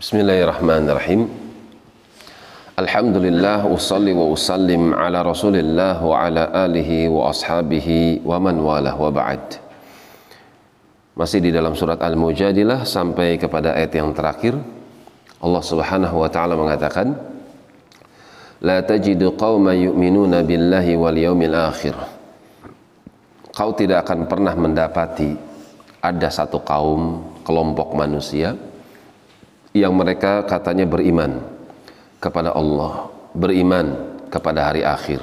Bismillahirrahmanirrahim. Alhamdulillah usalli wa usallim ala Rasulillah wa ala alihi wa ashabihi wa man walah wa ba'd. Masih di dalam surat Al-Mujadilah sampai kepada ayat yang terakhir. Allah Subhanahu wa taala mengatakan, "La tajidu qauman yu'minuna billahi wal yawmil akhir." Kau tidak akan pernah mendapati ada satu kaum kelompok manusia yang mereka katanya beriman kepada Allah, beriman kepada hari akhir.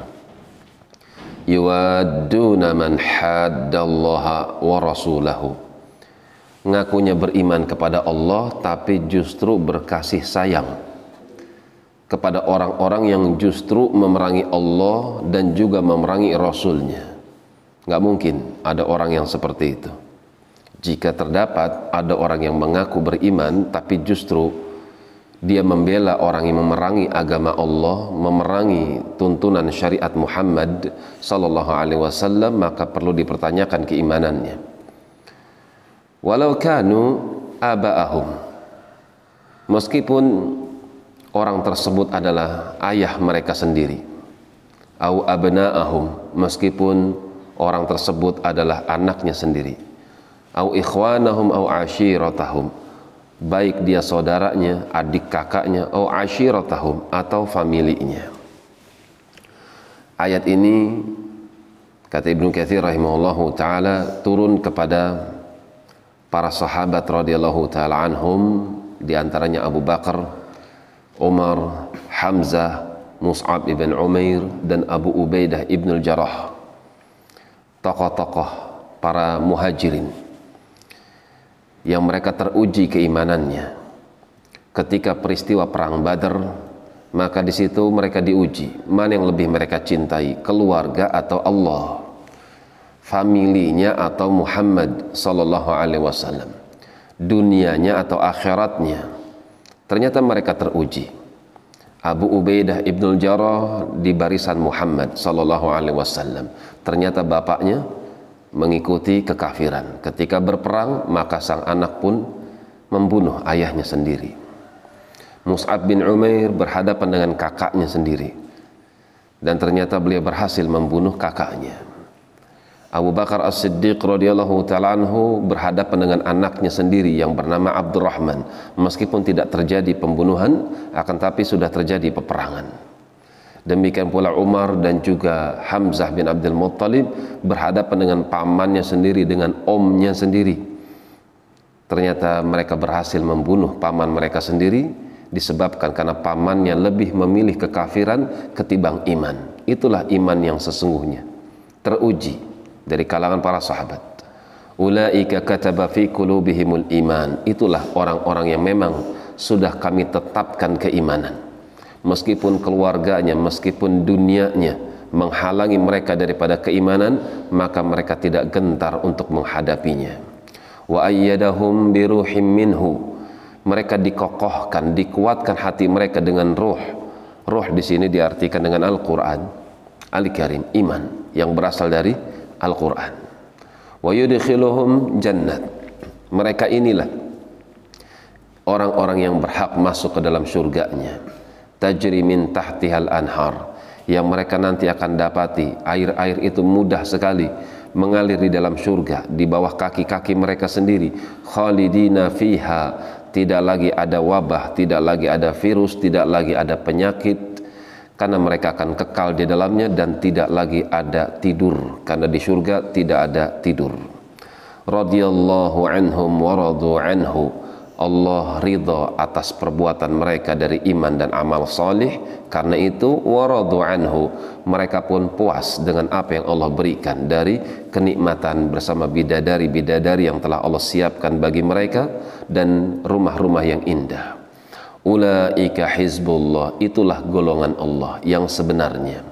Yuwadduna man haddallaha wa rasulahu. Ngakunya beriman kepada Allah tapi justru berkasih sayang kepada orang-orang yang justru memerangi Allah dan juga memerangi Rasulnya. Nggak mungkin ada orang yang seperti itu jika terdapat ada orang yang mengaku beriman tapi justru dia membela orang yang memerangi agama Allah, memerangi tuntunan syariat Muhammad sallallahu alaihi wasallam, maka perlu dipertanyakan keimanannya. Walau kanu aba'ahum. Meskipun orang tersebut adalah ayah mereka sendiri. Au abna'ahum, meskipun orang tersebut adalah anaknya sendiri au ikhwanahum au ashiratahum baik dia saudaranya, adik kakaknya, au ashiratahum atau familinya. Ayat ini kata Ibnu Katsir rahimahullahu taala turun kepada para sahabat radhiyallahu taala anhum di antaranya Abu Bakar, Umar, Hamzah, Mus'ab ibn Umair dan Abu Ubaidah ibn al-Jarrah. Tokoh-tokoh para muhajirin yang mereka teruji keimanannya. Ketika peristiwa perang Badar, maka di situ mereka diuji, mana yang lebih mereka cintai, keluarga atau Allah, familinya atau Muhammad sallallahu alaihi wasallam, dunianya atau akhiratnya. Ternyata mereka teruji. Abu Ubaidah ibnul Jarrah di barisan Muhammad sallallahu alaihi wasallam. Ternyata bapaknya mengikuti kekafiran. Ketika berperang, maka sang anak pun membunuh ayahnya sendiri. Mus'ab bin Umair berhadapan dengan kakaknya sendiri. Dan ternyata beliau berhasil membunuh kakaknya. Abu Bakar As-Siddiq radhiyallahu taala anhu berhadapan dengan anaknya sendiri yang bernama Abdurrahman meskipun tidak terjadi pembunuhan akan tapi sudah terjadi peperangan. Demikian pula Umar dan juga Hamzah bin Abdul Muttalib berhadapan dengan pamannya sendiri, dengan omnya sendiri. Ternyata mereka berhasil membunuh paman mereka sendiri disebabkan karena pamannya lebih memilih kekafiran ketimbang iman. Itulah iman yang sesungguhnya. Teruji dari kalangan para sahabat. Ulaika kataba fi qulubihimul iman. Itulah orang-orang yang memang sudah kami tetapkan keimanan meskipun keluarganya, meskipun dunianya menghalangi mereka daripada keimanan, maka mereka tidak gentar untuk menghadapinya. Wa ayyadahum biruhim minhu. Mereka dikokohkan, dikuatkan hati mereka dengan ruh. Ruh di sini diartikan dengan Al-Qur'an. Al-Karim, iman yang berasal dari Al-Qur'an. Wa yudkhiluhum jannat. Mereka inilah orang-orang yang berhak masuk ke dalam surganya tajri min tahtihal anhar. Yang mereka nanti akan dapati air-air itu mudah sekali mengalir di dalam surga di bawah kaki-kaki mereka sendiri. Khalidina fiha. Tidak lagi ada wabah tidak lagi ada virus tidak lagi ada penyakit. Karena mereka akan kekal di dalamnya dan tidak lagi ada tidur. Karena di surga tidak ada tidur. Radhiyallahu anhum wa anhu Allah ridha atas perbuatan mereka dari iman dan amal salih. Karena itu waradu anhu mereka pun puas dengan apa yang Allah berikan dari kenikmatan bersama bidadari-bidadari yang telah Allah siapkan bagi mereka dan rumah-rumah yang indah. Ulaika hizbullah itulah golongan Allah yang sebenarnya.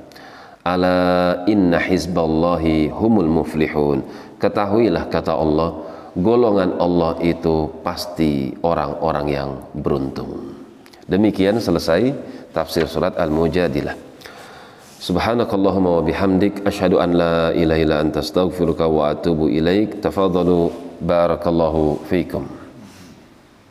Ala inna hizballahi humul muflihun. Ketahuilah kata Allah golongan Allah itu pasti orang-orang yang beruntung. Demikian selesai tafsir surat Al-Mujadilah. Subhanakallahumma wa bihamdik asyhadu an la ilaha illa anta astaghfiruka wa atubu ilaik. Tafadhalu barakallahu fiikum.